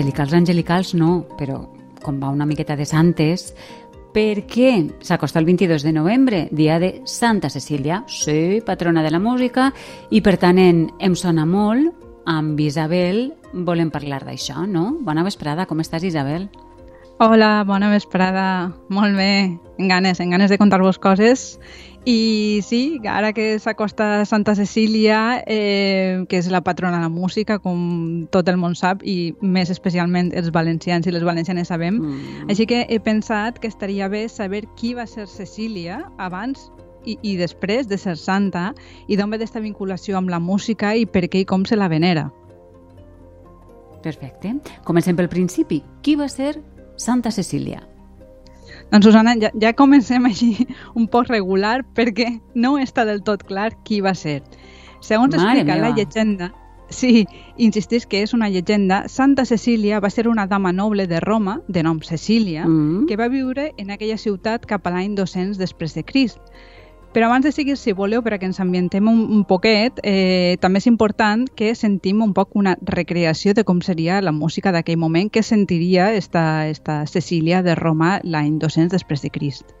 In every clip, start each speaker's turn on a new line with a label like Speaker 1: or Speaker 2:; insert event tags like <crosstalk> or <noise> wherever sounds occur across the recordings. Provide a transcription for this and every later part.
Speaker 1: angelicals, angelicals no, però com va una miqueta de santes, perquè s'acosta el 22 de novembre, dia de Santa Cecília, sí, patrona de la música, i per tant en, em sona molt, amb Isabel volem parlar d'això, no? Bona vesprada, com estàs Isabel?
Speaker 2: Hola, bona vesprada. Molt bé, en ganes, en ganes de contar-vos coses i sí, ara que s'acosta Santa Cecília, eh, que és la patrona de la música, com tot el món sap, i més especialment els valencians i les valencianes sabem, mm. així que he pensat que estaria bé saber qui va ser Cecília abans i, i després de ser santa i d'on ve aquesta vinculació amb la música i per què i com se la venera.
Speaker 1: Perfecte. Comencem pel principi. Qui va ser Santa Cecília?
Speaker 2: Doncs Susana, ja, ja comencem així un poc regular perquè no està del tot clar qui va ser. Segons Mare explica meva. la llegenda, sí, insistís que és una llegenda, Santa Cecília va ser una dama noble de Roma, de nom Cecília, mm -hmm. que va viure en aquella ciutat cap a l'any 200 després de Crist. Però abans de seguir, si voleu, perquè ens ambientem un, un poquet, eh, també és important que sentim un poc una recreació de com seria la música d'aquell moment que sentiria esta, esta Cecília de Roma l'any 200 després de Crist.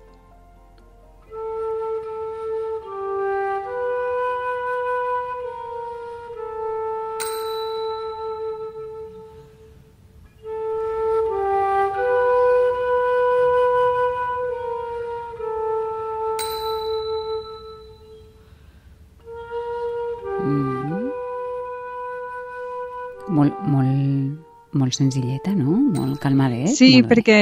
Speaker 1: Senzilleta, no? Molt calmadet.
Speaker 2: Sí,
Speaker 1: molt
Speaker 2: perquè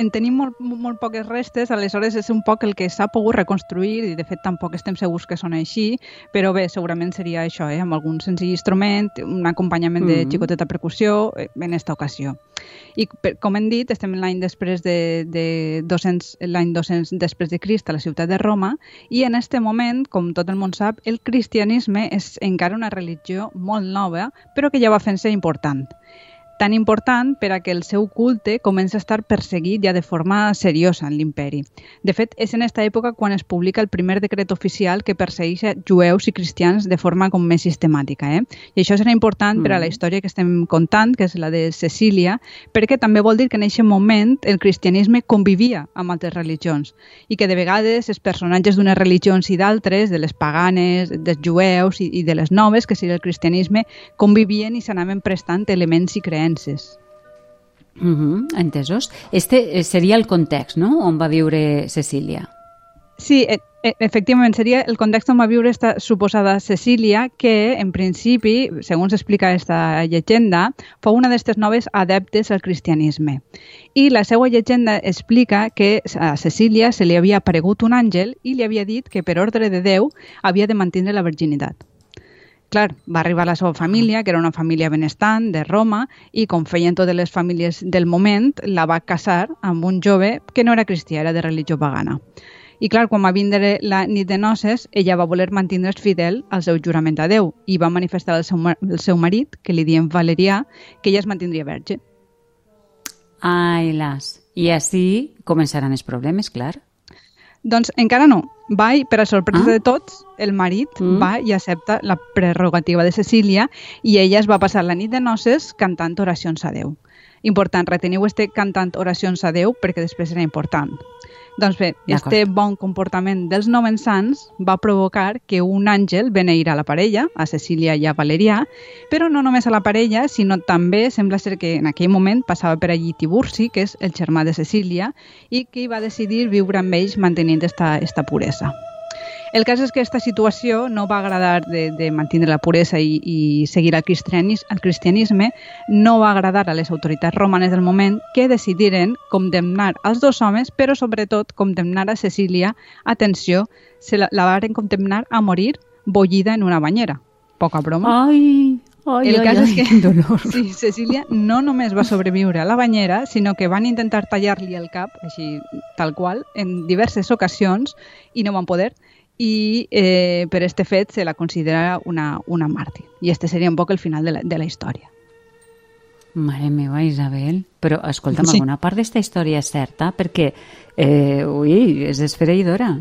Speaker 2: en tenim molt, molt poques restes, aleshores és un poc el que s'ha pogut reconstruir i de fet tampoc estem segurs que són així, però bé, segurament seria això, eh? amb algun senzill instrument, un acompanyament de mm -hmm. xicoteta percussió eh, en esta ocasió. I per, com hem dit, estem l'any després de, de 200, l'any 200 després de Crist a la ciutat de Roma i en este moment, com tot el món sap, el cristianisme és encara una religió molt nova, però que ja va fent-se important tan important per a que el seu culte comença a estar perseguit ja de forma seriosa en l'imperi. De fet, és en aquesta època quan es publica el primer decret oficial que persegueix jueus i cristians de forma com més sistemàtica. Eh? I això serà important mm. per a la mm. història que estem contant, que és la de Cecília, perquè també vol dir que en aquest moment el cristianisme convivia amb altres religions i que de vegades els personatges d'unes religions i d'altres, de les paganes, dels jueus i, i de les noves, que seria el cristianisme, convivien i s'anaven prestant elements i creences creences.
Speaker 1: Mm -hmm, entesos. Este eh, seria el context, no?, on va viure Cecília.
Speaker 2: Sí, e e efectivament, seria el context on va viure esta suposada Cecília, que, en principi, segons explica aquesta llegenda, fou una d'aquestes noves adeptes al cristianisme. I la seva llegenda explica que a Cecília se li havia aparegut un àngel i li havia dit que, per ordre de Déu, havia de mantenir la virginitat clar, va arribar la seva família, que era una família benestant de Roma, i com feien totes les famílies del moment, la va casar amb un jove que no era cristià, era de religió pagana. I clar, quan va vindre la nit de noces, ella va voler mantenir fidel al seu jurament a Déu i va manifestar al seu, al seu marit, que li diem Valerià, que ella es mantindria verge.
Speaker 1: Ai, las. I així començaran els problemes, clar.
Speaker 2: Doncs encara no. Va i, per a sorpresa ah. de tots, el marit mm. va i accepta la prerrogativa de Cecília i ella es va passar la nit de noces cantant oracions a Déu. Important, reteniu este cantant oracions a Déu perquè després serà important. Doncs bé, este bon comportament dels novensans va provocar que un àngel beneirà la parella, a Cecília i a Valerià, però no només a la parella, sinó també sembla ser que en aquell moment passava per allí Tiburci, que és el germà de Cecília, i que va decidir viure amb ells mantenint esta, esta puresa. El cas és que aquesta situació no va agradar de, de mantenir la puresa i, i seguir el, cristianis, el cristianisme, no va agradar a les autoritats romanes del moment que decidiren condemnar els dos homes, però sobretot condemnar a Cecília, atenció, se la, la van condemnar a morir bollida en una banyera. Poca broma.
Speaker 1: Ai, Ai,
Speaker 2: el
Speaker 1: ai,
Speaker 2: cas
Speaker 1: ai,
Speaker 2: és que
Speaker 1: quin dolor. <laughs>
Speaker 2: sí, Cecília no només va sobreviure a la banyera, sinó que van intentar tallar-li el cap, així tal qual, en diverses ocasions i no van poder i eh, per este fet se la considera una, una màrtir. I este seria un poc el final de la, de la història.
Speaker 1: Mare meva, Isabel. Però, escolta'm, sí. alguna part d'esta història és certa? Perquè, eh, ui, és esfereïdora.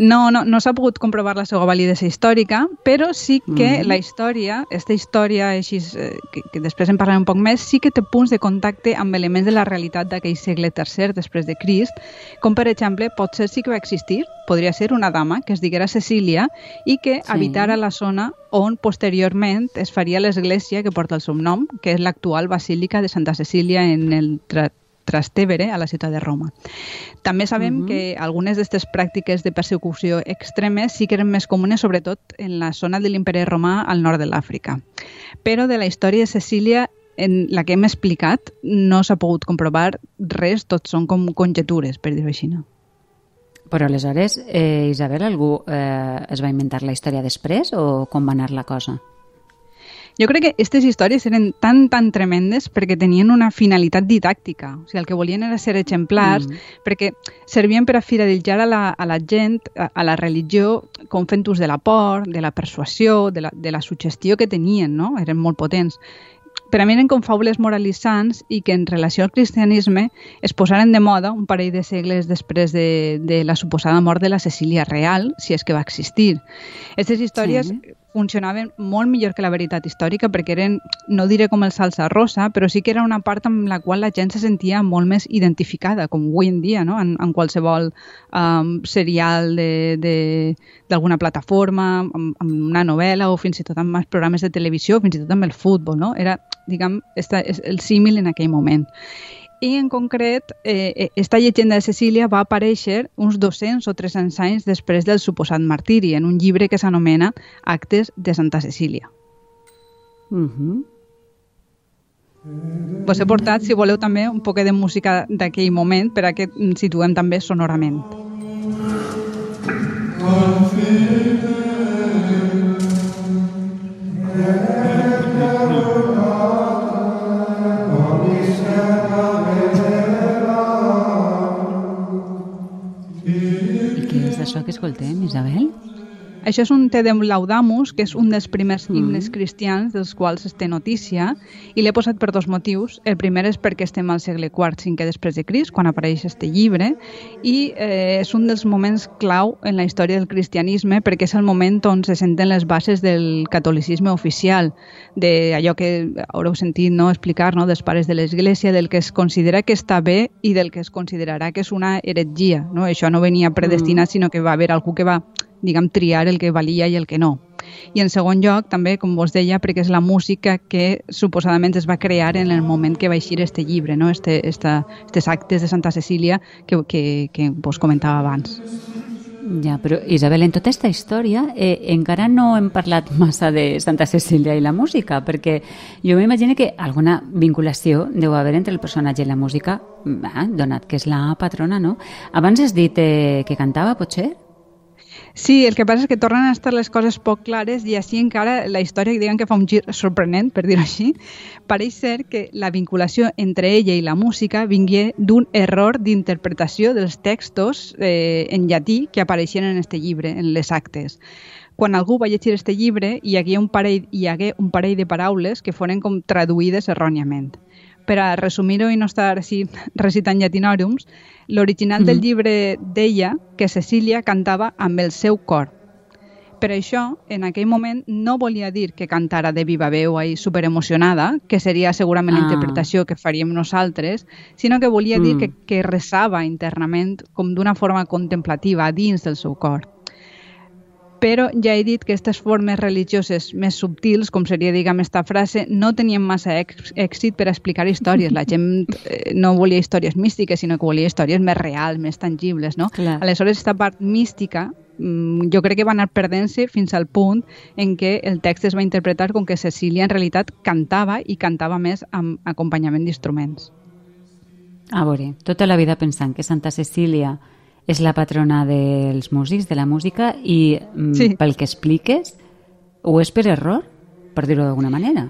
Speaker 2: No, no, no s'ha pogut comprovar la seva validesa històrica, però sí que mm. la història, aquesta història així, eh, que, que després en parlarem un poc més, sí que té punts de contacte amb elements de la realitat d'aquell segle III després de Crist, com per exemple, pot ser sí que va existir, podria ser una dama que es diguera Cecília i que sí. habitara la zona on posteriorment es faria l'església que porta el seu nom, que és l'actual Basílica de Santa Cecília en el Trastevere, a la ciutat de Roma. També sabem uh -huh. que algunes d'aquestes pràctiques de persecució extremes sí que eren més comunes, sobretot en la zona de l'imperi romà al nord de l'Àfrica. Però de la història de Cecília en la que hem explicat no s'ha pogut comprovar res, tot són com conjetures, per dir-ho així. No?
Speaker 1: Però aleshores, eh, Isabel, algú eh, es va inventar la història després o com va anar la cosa?
Speaker 2: Jo crec que aquestes històries eren tan, tan tremendes perquè tenien una finalitat didàctica. O sigui, el que volien era ser exemplars mm. perquè servien per a fidelitzar a la, a la gent, a, a la religió, com fent ús de la por, de la persuasió, de la, de la suggestió que tenien, no? Eren molt potents per a mi eren com faules moralitzants i que en relació al cristianisme es posaren de moda un parell de segles després de, de la suposada mort de la Cecília real, si és que va existir. Aquestes històries sí funcionaven molt millor que la veritat històrica perquè eren, no diré com el salsa rosa, però sí que era una part amb la qual la gent se sentia molt més identificada, com avui en dia, no? en, en qualsevol um, serial d'alguna plataforma, amb, amb una novel·la o fins i tot amb els programes de televisió, fins i tot amb el futbol. No? Era, diguem, esta, el símil en aquell moment i en concret eh, esta llegenda de Cecília va aparèixer uns 200 o 300 anys després del suposat martiri en un llibre que s'anomena Actes de Santa Cecília. Uh -huh. Vos he portat, si voleu, també un poc de música d'aquell moment per a que situem també sonorament. Confide
Speaker 1: escoltem, Isabel?
Speaker 2: Això és un Te Deum Laudamus, que és un dels primers mm. himnes cristians dels quals es té notícia, i l'he posat per dos motius. El primer és perquè estem al segle IV, cinquè després de Crist, quan apareix este llibre, i eh, és un dels moments clau en la història del cristianisme, perquè és el moment on se senten les bases del catolicisme oficial, d'allò que haureu sentit no, explicar no, dels pares de l'Església, del que es considera que està bé i del que es considerarà que és una heretgia. No? Això no venia predestinat, mm. sinó que va haver algú que va diguem, triar el que valia i el que no. I en segon lloc, també, com vos deia, perquè és la música que suposadament es va crear en el moment que va eixir este llibre, no? este, esta, estes actes de Santa Cecília que, que, que vos comentava abans.
Speaker 1: Ja, però Isabel, en tota aquesta història eh, encara no hem parlat <laughs> massa de Santa Cecília i la música, perquè jo m'imagino que alguna vinculació deu haver entre el personatge i la música, eh, donat que és la patrona, no? Abans has dit eh, que cantava, potser?
Speaker 2: Sí, el que passa és que tornen a estar les coses poc clares i així encara la història diguem que fa un gir sorprenent, per dir-ho així. Pareix ser que la vinculació entre ella i la música vingué d'un error d'interpretació dels textos eh, en llatí que apareixien en este llibre, en les actes quan algú va llegir este llibre hi hagué un parell, hi hagué un parell de paraules que foren com traduïdes erròniament. Per a resumir-ho i no estar així recitant llatinòriums, L'original mm. del llibre deia que Cecília cantava amb el seu cor. Per això, en aquell moment, no volia dir que cantara de viva veu i superemocionada, que seria segurament ah. la interpretació que faríem nosaltres, sinó que volia mm. dir que, que resava internament com d'una forma contemplativa dins del seu cor però ja he dit que aquestes formes religioses més subtils, com seria, diguem, esta frase, no tenien massa èxit per explicar històries. La gent eh, no volia històries místiques, sinó que volia històries més reals, més tangibles, no? Clar. Aleshores, aquesta part mística mm, jo crec que va anar perdent-se fins al punt en què el text es va interpretar com que Cecília en realitat cantava i cantava més amb acompanyament d'instruments.
Speaker 1: A veure, tota la vida pensant que Santa Cecília és la patrona dels músics, de la música, i mm, sí. pel que expliques, o és per error, per dir-ho d'alguna manera?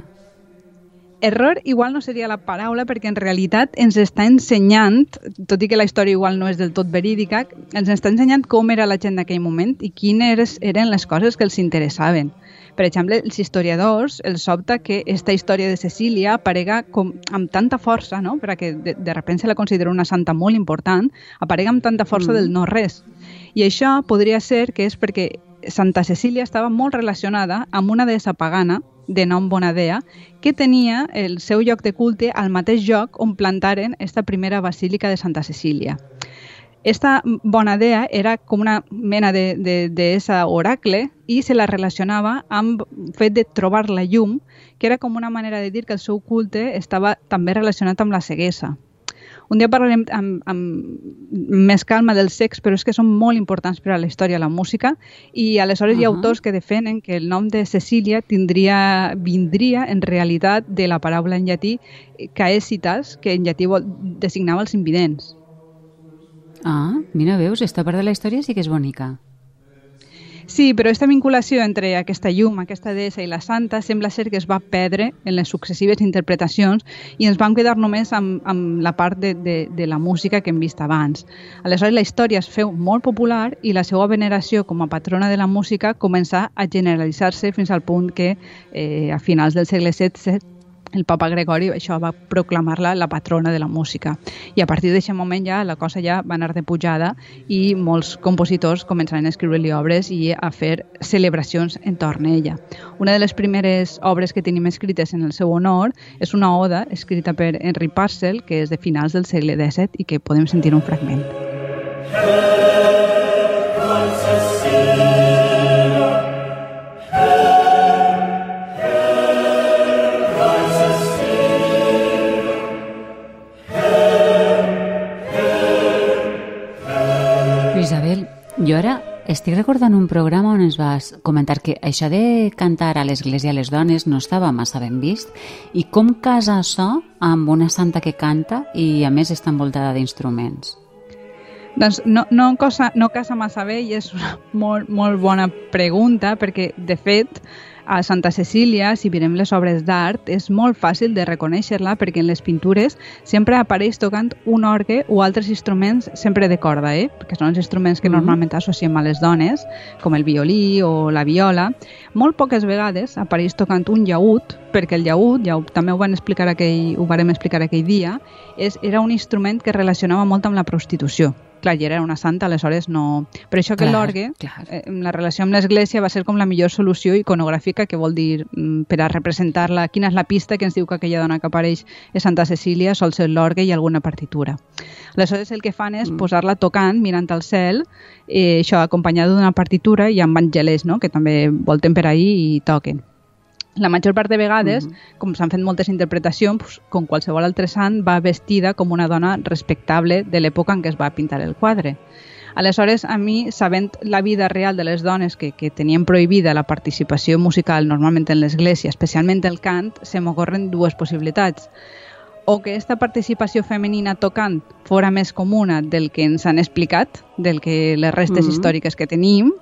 Speaker 2: error igual no seria la paraula perquè en realitat ens està ensenyant, tot i que la història igual no és del tot verídica, ens està ensenyant com era la gent d'aquell moment i quines eren les coses que els interessaven. Per exemple, els historiadors els sobta que aquesta història de Cecília aparega com, amb tanta força, no? perquè de, de repente se la considera una santa molt important, aparega amb tanta força mm. del no-res. I això podria ser que és perquè Santa Cecília estava molt relacionada amb una deessa pagana de nom Bonadea, que tenia el seu lloc de culte al mateix lloc on plantaren esta primera basílica de Santa Cecília. Esta Bonadea era com una mena de, de, de esa oracle i se la relacionava amb fet de trobar la llum, que era com una manera de dir que el seu culte estava també relacionat amb la ceguesa. Un dia parlarem amb, amb més calma del sex, però és que són molt importants per a la història de la música i aleshores uh -huh. hi ha autors que defenen que el nom de Cecília tindria, vindria en realitat de la paraula en llatí caesitas, que en llatí vol, designava els invidents.
Speaker 1: Ah, mira, veus, esta part de la història sí que és bonica.
Speaker 2: Sí, però aquesta vinculació entre aquesta llum, aquesta deessa i la santa sembla ser que es va perdre en les successives interpretacions i ens vam quedar només amb, amb la part de, de, de la música que hem vist abans. Aleshores la història es feu molt popular i la seva veneració com a patrona de la música comença a generalitzar-se fins al punt que eh, a finals del segle XVI el papa Gregori això va proclamar-la la patrona de la música. I a partir d'aquest moment ja la cosa ja va anar de pujada i molts compositors començaran a escriure-li obres i a fer celebracions entorn a ella. Una de les primeres obres que tenim escrites en el seu honor és una oda escrita per Henry Parcel, que és de finals del segle XVII i que podem sentir un fragment.
Speaker 1: Estic recordant un programa on ens vas comentar que això de cantar a l'església a les dones no estava massa ben vist i com casa això amb una santa que canta i a més està envoltada d'instruments?
Speaker 2: Doncs no, no, cosa, no casa massa bé i és una molt, molt bona pregunta perquè, de fet, a Santa Cecília, si mirem les obres d'art, és molt fàcil de reconèixer-la perquè en les pintures sempre apareix tocant un orgue o altres instruments sempre de corda, eh? perquè són els instruments que mm -hmm. normalment associem a les dones, com el violí o la viola. Molt poques vegades apareix tocant un llaüt, perquè el llaüt, ja ho, també ho van explicar aquell, ho varem explicar aquell dia, és, era un instrument que relacionava molt amb la prostitució clar, ja era una santa, aleshores no... Per això que l'orgue, eh, la relació amb l'Església va ser com la millor solució iconogràfica, que vol dir mm, per a representar-la, quina és la pista que ens diu que aquella dona que apareix és Santa Cecília, sol ser l'orgue i alguna partitura. Aleshores el que fan és mm. posar-la tocant, mirant al cel, eh, això acompanyada d'una partitura i amb angelers, no? que també volten per ahir i toquen. La major part de vegades, mm -hmm. com s'han fet moltes interpretacions, com qualsevol altre sant, va vestida com una dona respectable de l'època en què es va pintar el quadre. Aleshores, a mi, sabent la vida real de les dones que, que tenien prohibida la participació musical normalment en l'església, especialment el cant, se m'ocorren dues possibilitats. O que aquesta participació femenina tocant fora més comuna del que ens han explicat, del que les restes mm -hmm. històriques que tenim,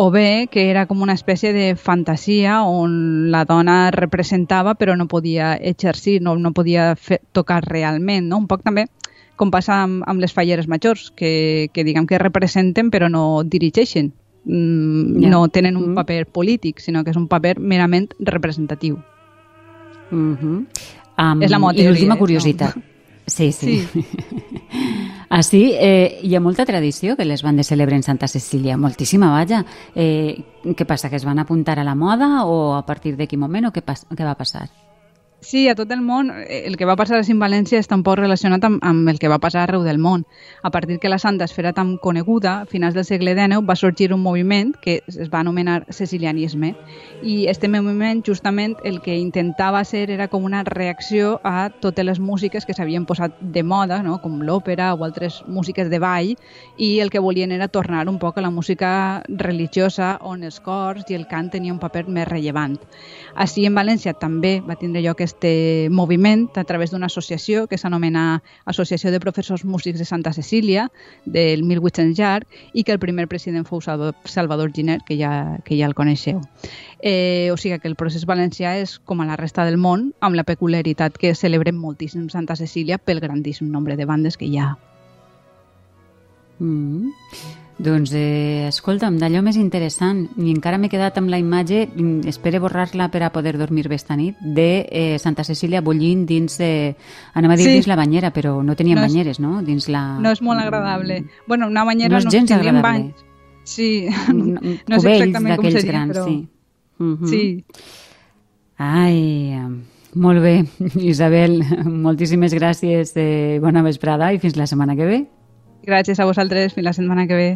Speaker 2: o bé que era com una espècie de fantasia on la dona representava però no podia exercir, no, no podia fer, tocar realment, no? Un poc també com passa amb, amb les falleres majors, que, que diguem que representen però no dirigeixen, mm, yeah. no tenen un mm. paper polític, sinó que és un paper merament representatiu.
Speaker 1: Mm -hmm. um, és la meva teoria. I l'última curiositat. No? Sí, sí. sí. <laughs> Així, eh, hi ha molta tradició que les bandes celebren Santa Cecília, moltíssima, vaja. Eh, què passa, que es van apuntar a la moda o a partir de quin moment o què, què va passar?
Speaker 2: Sí, a tot el món. Eh, el que va passar a Cint València està un poc relacionat amb, amb el que va passar arreu del món. A partir que la santa es fera tan coneguda, a finals del segle XIX va sorgir un moviment que es va anomenar cecilianisme. I este moviment, justament, el que intentava ser era com una reacció a totes les músiques que s'havien posat de moda, no? com l'òpera o altres músiques de ball, i el que volien era tornar un poc a la música religiosa on els cors i el cant tenien un paper més rellevant. Així en València també va tindre lloc aquest moviment a través d'una associació que s'anomena Associació de Professors Músics de Santa Cecília del 1800 llarg i que el primer president fou Salvador Giner, que ja, que ja el coneixeu. Eh, o sigui que el procés valencià és com a la resta del món, amb la peculiaritat que celebrem moltíssim Santa Cecília pel grandíssim nombre de bandes que hi ha.
Speaker 1: Mm. Doncs, eh, escolta'm, d'allò més interessant, i encara m'he quedat amb la imatge, mm, espero borrar-la per a poder dormir bé esta nit, de eh, Santa Cecília bullint dins, eh, anem a dir sí. dins la banyera, però no tenien no és, banyeres, no? Dins la...
Speaker 2: No és molt agradable. Bueno, una banyera
Speaker 1: no
Speaker 2: no
Speaker 1: gens agradable.
Speaker 2: Bany. Sí, <laughs> no, no és exactament com seria, grans, però... Sí.
Speaker 1: Uh -huh.
Speaker 2: sí.
Speaker 1: Ai, molt bé, <laughs> Isabel, moltíssimes gràcies, eh, bona vesprada i fins la setmana que ve.
Speaker 2: Gràcies a vosaltres, fins la setmana que ve.